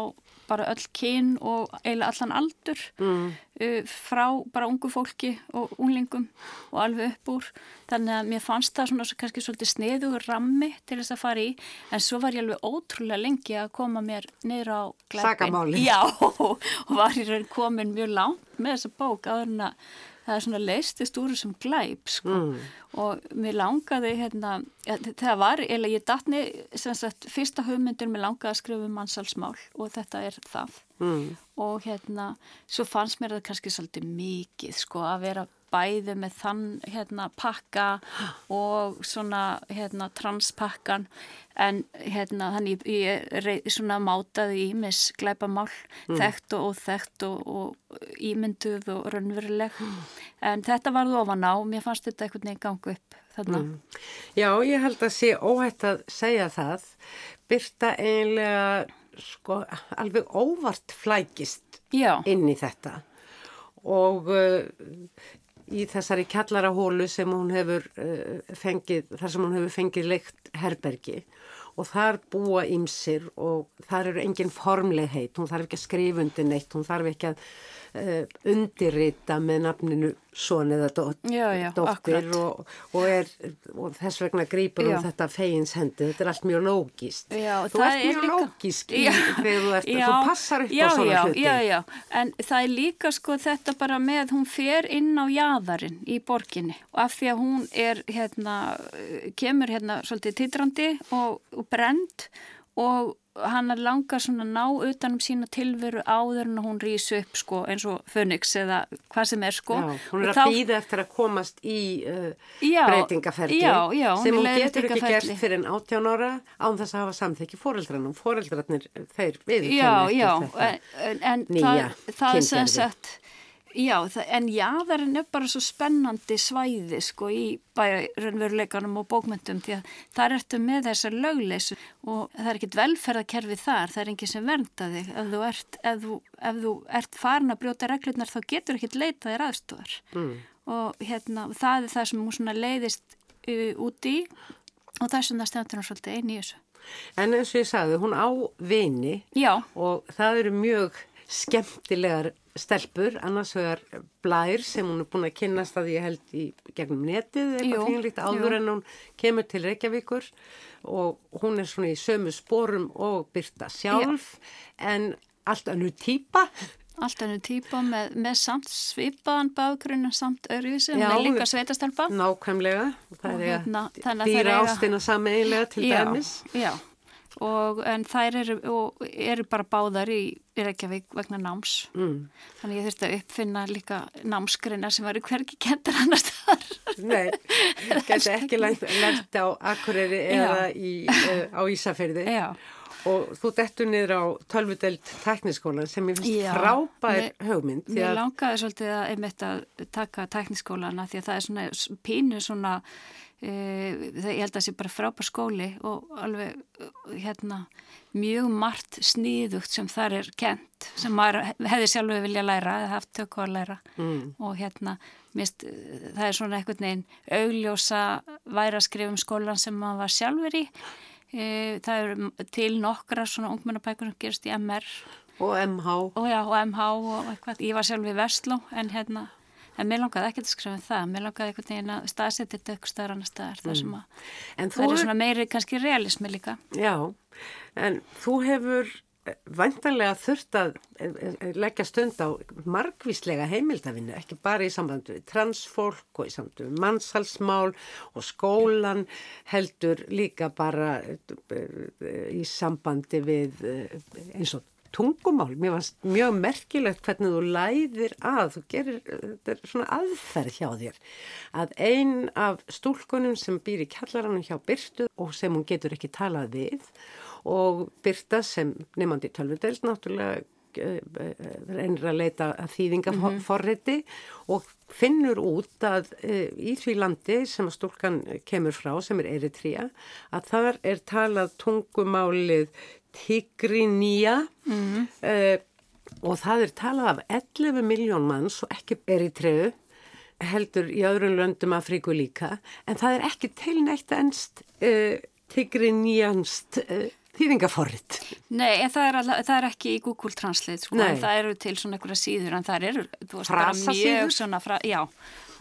bara öll kyn og eiginlega allan aldur mm. uh, frá bara ungu fólki og unglingum og alveg upp úr. Þannig að mér fannst það svona svo kannski svolítið sniðugur rammi til þess að fara í, en svo var ég alveg ótrúlega lengi að koma mér niður á glæpin. Sakamáli. Já, [laughs] og var í raun komin mjög langt með þessa bók áður en að það er svona leistist úr þessum glæp sko. og mér langaði hérna, ja, það var, eða ég datni sem sagt, fyrsta hugmyndir mér langaði að skrifa um mannsalsmál og þetta er það mm. og hérna svo fannst mér það kannski svolítið mikið sko að vera bæði með þann hérna pakka og svona hérna transpakkan. En hérna þannig ég, ég svona mátaði í mis glæpamál, þekkt og óþekkt og, og ímynduð og raunveruleg. En þetta varð ofan á, mér fannst þetta einhvern veginn gangu upp þarna. Mm. Já, ég held að sé óhætt að segja það. Byrta eiginlega sko alveg óvart flækist Já, inn í þetta. Og uh, í þessari kjallarahólu sem hún hefur uh, fengið, þar sem hún hefur fengið leikt herbergi. Og þar búa ýmsir og þar eru engin formlegheit, hún þarf ekki að skrifa undir neitt, hún þarf ekki að undirrita með nafninu son eða dótt, Já, já, dóttir og, og, er, og þess vegna grýpur hún þetta fegins hendi, þetta er allt mjög lógist. Já, þú ert er mjög líka- lógisk í, þegar þú, ert, þú passar upp á svona já, hluti. Já, já, en það er líka sko þetta bara með, hún fer inn á jaðarinn í borginni. Og af því að hún er hérna, kemur hérna svolítið titrandi og, og brend og hann er langar svona að ná utanum sína tilveru áður en hún rýs upp sko eins og Phoenix eða hvað sem er sko. Já, hún er Og að býða eftir að komast í uh, Já, breytingaferli já, já, hún sem hún getur ekki gert fyrir en 18 ára án þess að hafa samþekki fóreldrarnum. Fóreldrarnir, þeir viðkenna Já, ekki já, þetta. en, en, það, það er sem sagt, já, það, en jáðarinn er bara svo spennandi svæði sko í bæjarunveruleikanum og bókmyndum því að þar ertu með þessar lögleysu og það er ekkit velferðakerfi þar, það er enginn sem vernda þig. Ef þú ert, ef þú, ef þú ert farin að brjóta reglurnar þá getur ekkit leitað þér aðstofar mm. og hérna, það er það sem hún svona leiðist út í og þess vegna stendur hún svolítið einu í þessu. En eins og ég sagði, hún á vini Já, og það eru mjög skemmtilegar stelpur, annars vegar blær sem hún er búin að kynnast að ég held í gegnum netið eitthvað fínlíkt áður jú. en hún kemur til Reykjavíkur. Og hún er svona í sömu sporum og byrta sjálf en allt annu típa. Allt henni típa með, með samt svipaðan bakgrunn samt hún Já, er líka sveitastelpa. nákvæmlega. Það er hérna, dýra ástina sameiginlega til já, dæmis. Já, og en þær eru, eru bara báðar í, Reykjavík vegna náms. Mm. Þannig ég þurfti að uppfinna líka námskreina sem var í hvergi kentar annars þar. Nei, gæti ekki lært, lært á Akureyri eða í, uh, á Ísafyrði Já, og þú dettur niður á tölvudelt tekniskólan sem ég finnst frábær því Mér að- langaði svolítið að einmitt að taka tekniskólana því að það er svona pínu svona ég held að það sé bara frábær skóli og alveg uh, hérna mjög margt sníðugt sem þar er kent sem maður hefði sjálfur vilja læra eða haft tökku að læra mm. og hérna mist, það er svona einhvern veginn augljósa væra skrifum skólan sem maður var sjálfur í það eru til nokkra svona ungmennabækur sem gerist í MR Og MH. og já, og MH og ég var sjálf við Vestló en hérna, en mér langaði ekki að skrifa um það, mér langaði einhvern veginn að staðsetja þetta eitthvað staðar annar staðar, það sem að En það er svona meiri kannski realismi líka. já, en þú hefur vantanlega þurft að eh, eh, leggja stund á margvíslega heimildavinnu, ekki bara í sambandi við transfólk og í sambandi við mannsalsmál og skólan heldur líka bara eh, í sambandi við eh, eins og tungumál. Mér fannst mjög merkilegt hvernig þú læðir að, þú gerir, þetta er svona aðferð hjá þér, að ein af stúlkunum sem býr í kjallaranum hjá Byrtu og sem hún getur ekki talað við og Byrta sem nefnandi tölvudels náttúrulega eh, reynir að leita að þýðingaforriti og finnur út að e, í því landi sem að stúlkan kemur frá, sem er Eritrea, að þar er talað tungumálið Tigrinía mm. e, og það er talað af 11 miljón manns og ekki Eritreu heldur í öðrum löndum Afríku líka, en það er ekki tilnægt ennst e, Tigriníanst e, þýðingaforrit. Nei, en það er, alveg, það er ekki í Google Translate, sko, Nei. en það eru til svona einhverja síður, en það eru, þú veist, mjög svona, fra, já,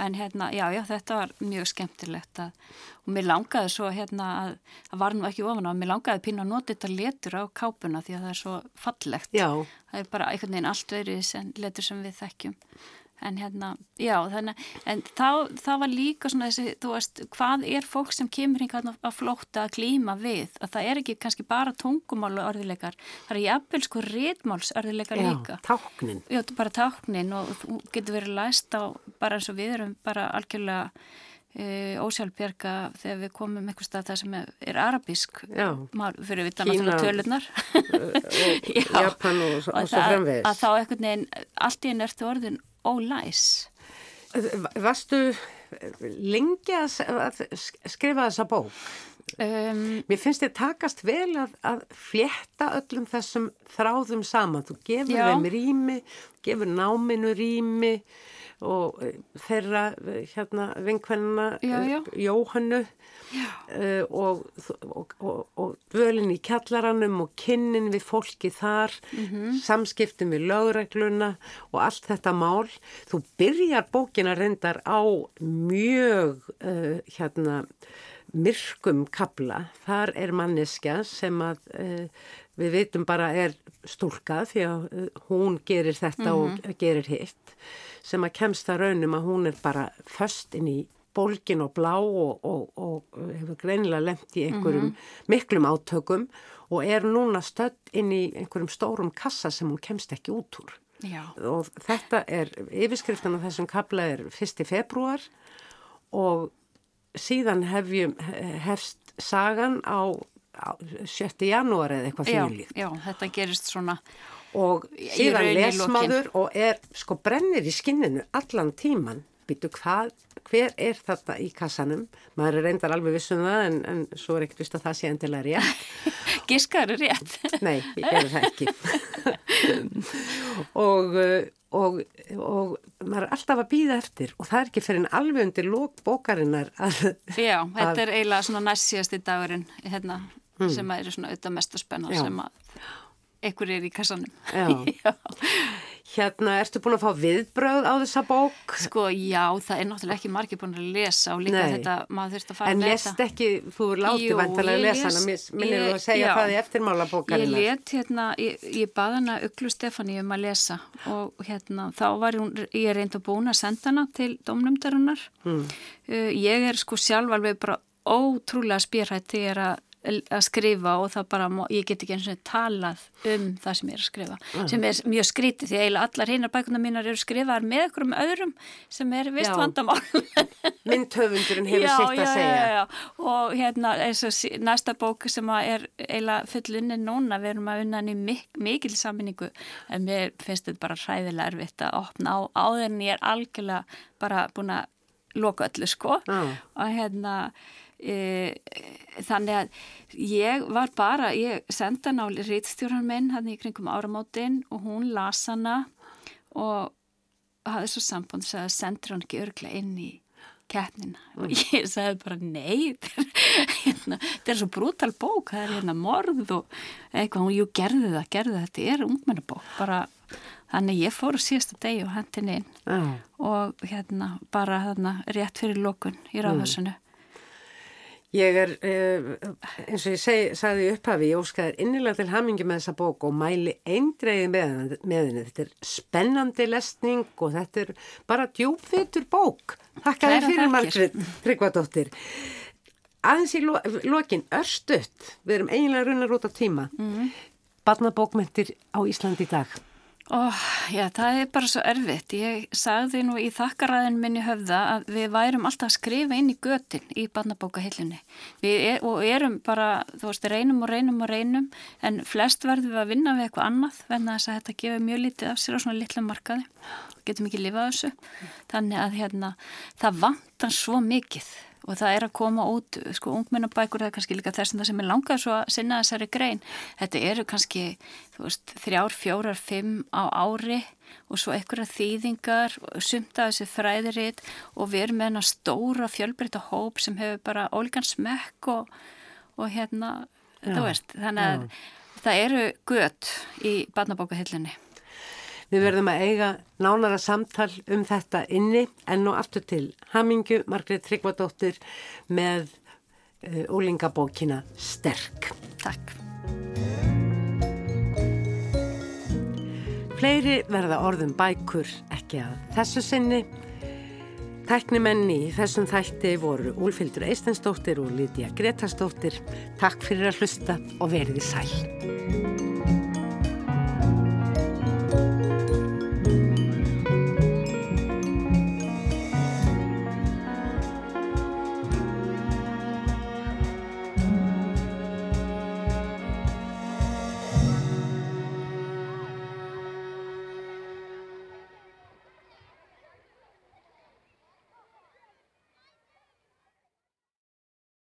en hérna, já, já, þetta var mjög skemmtilegt að, og mér langaði svo, hérna, að, það var nú ekki ofan á, mér langaði pínu að nota þetta letur á kápuna því að það er svo fallegt. Já. Það er bara einhvern veginn allt verið sem letur sem við þekkjum. En hérna, já, þannig, en þá, það var líka svona þessi, þú veist, hvað er fólk sem kemur hingað að flótta að glíma við? Að það er ekki kannski bara tungumálu orðileikar, það er jafnvel sko rétmáls orðileikar líka. Já, táknin. Já, bara táknin og þú getur verið læst á bara eins og við erum bara algjörlega e, ósjálfbjörga þegar við komum einhver stað það sem er, er arabísk mál fyrir við það Kína. náttúrulega tölunar og [laughs] Já. Japan og, og og svo það, fremvegis. að þá einhvern veginn allt í einn ertu orðin ólæs Varstu lengi að s- að skrifa þessa bók? um, Mér finnst þið takast vel að, að flétta öllum þessum þráðum saman. Þú gefur þeim rými, gefur náminu rými og eh, þeirra eh, hérna vinkvennina já. Jóhannu uh, og, og, og, og dvölin í kjallaranum og kynnin við fólki þar, Mhm. samskiptin við lögregluna og allt þetta mál. Þú byrjar bókina reyndar á mjög uh, hérna myrkum kabla. Þar er manneskja sem að uh, við veitum bara er stúlka því að hún gerir þetta og gerir hitt sem að kemst það raunum að hún er bara föst inn í bólgin og blá og, og, og hefur greinilega lemt í einhverjum miklum átökum og er núna stödd inn í einhverjum stórum kassa sem hún kemst ekki út úr. já, Og þetta er, yfirskriftan af þessum kabla er 1. februar og síðan hefjum, hefst sagan á, á 7. janúar eða eitthvað já, fyrirlíkt. já, þetta gerist svona Og síðan raun í les lokin. maður og er sko brennir í skinninu allan tíman. Býtu hvað, hver er þetta í kassanum? Maður er reyndar alveg vissum það en, en svo er ekkert vist að það sé endilega rétt. [laughs] giskaður er rétt [laughs] Nei, ég gerði það ekki. [laughs] og, og, og maður er alltaf að býða eftir og það er ekki fyrir en alveg undir lók bókarinnar að, já, þetta er eiginlega svona næst síðasti dagurinn hérna, sem að eru svona auðvitað mest að spenna sem að einhver er í kassanum [laughs] Já. hérna, ertu búin að fá viðbröð á þessa bók? Sko, já, það er náttúrulega ekki margir búin að lesa og líka Nei. þetta, maður þurft að fara En með lest þetta. ekki, þú er látið Jú, vantalega að ég lesa les- hana, minnir þú ég- að segja já. það í eftirmála Ég bókarinnar. let hérna, ég, ég bað hana Uglu Stefani um að lesa og hérna, þá var hún, ég reynd að búin að senda hana til domnumdarinnar. Mm. Uh, ég er sko sjálf alveg bara ótrúlega spyrhætt þegar að að skrifa og það bara, ég get ekki eins og talað um það sem ég er að skrifa uh. sem er mjög skrítið því eiginlega allar hinnar bækuna mínar eru skrifaðar með okkur um öðrum sem er vist vandamál. [laughs] Myndhöfundurinn hefur sitt að segja. já, já, og hérna næsta bók sem er eiginlega fullunni núna, við erum að unna hann í mik mikil saminningu en mér finnst þetta bara hræðilega erfitt að opna á áður en ég er algjörlega bara búin að loka öllu sko. Uh. og hérna E, þannig að ég var bara, ég senda náli rítstjóran minn hann í kringum áramótin og hún las hana og hafði svo sambund og sagði að sendur hann ekki örglega inn í keppnina mm. og ég sagði bara nei hérna, þetta er svo brútal bók það er hérna morð og eitthvað hún, jú gerði það, gerði það þetta er ungmennabók bara þannig ég fór síðasta degi og hendin inn mm. og hérna bara hérna rétt fyrir lókun í ráðhásinu mm. Ég er, eh, eins og ég seg, sagði upphafi, ég óskaði innilega til hamingi með þessa bók og mæli eindreiði með, henni. Þetta er spennandi lesning og þetta er bara djúpvitur bók. Þakka þér fyrir Margrit Tryggvadóttir. Aðeins í lo, lokin, örstuðt, við erum eiginlega runnar út á tíma. Mm -hmm. Barnabókmentir á Íslandi í dag. Oh, já, það er bara svo erfitt. Ég sagði nú í þakkaræðin minni höfða að við værum alltaf að skrifa inn í götin í barnabókahillunni. Við er, og erum bara, þú veist, reynum og reynum og reynum en flest verðum við að vinna við eitthvað annað venna þess að þetta gefur mjög lítið af sér á svona litla markaði. Getum ekki lifað þessu. Þannig að hérna, það vantar svo mikið og það er að koma út, sko, ungmennabækur það er kannski líka þess að það sem er langað svo að sinna þessari grein, þetta eru kannski veist, þrjár, fjórar, fimm á ári og svo einhverja þýðingar, sumta þessi fræðiritt og við erum með hennar stóra fjölbreytta hóp sem hefur bara ólíkan smekk og, og hérna, já, þú veist, þannig að já. það eru gött í barnabókahillinni Við verðum að eiga nánara samtal um þetta inni en nú aftur til Hamingu, Margreit Tryggvadóttir með uh, úlingabókina Sterk. Takk. Fleiri verða orðum bækur ekki að þessu sinni. Tæknimenni í þessum þætti voru Úlfildur Eistensdóttir og Lítiða Gretarsdóttir. Takk fyrir að hlusta og verið í sæl.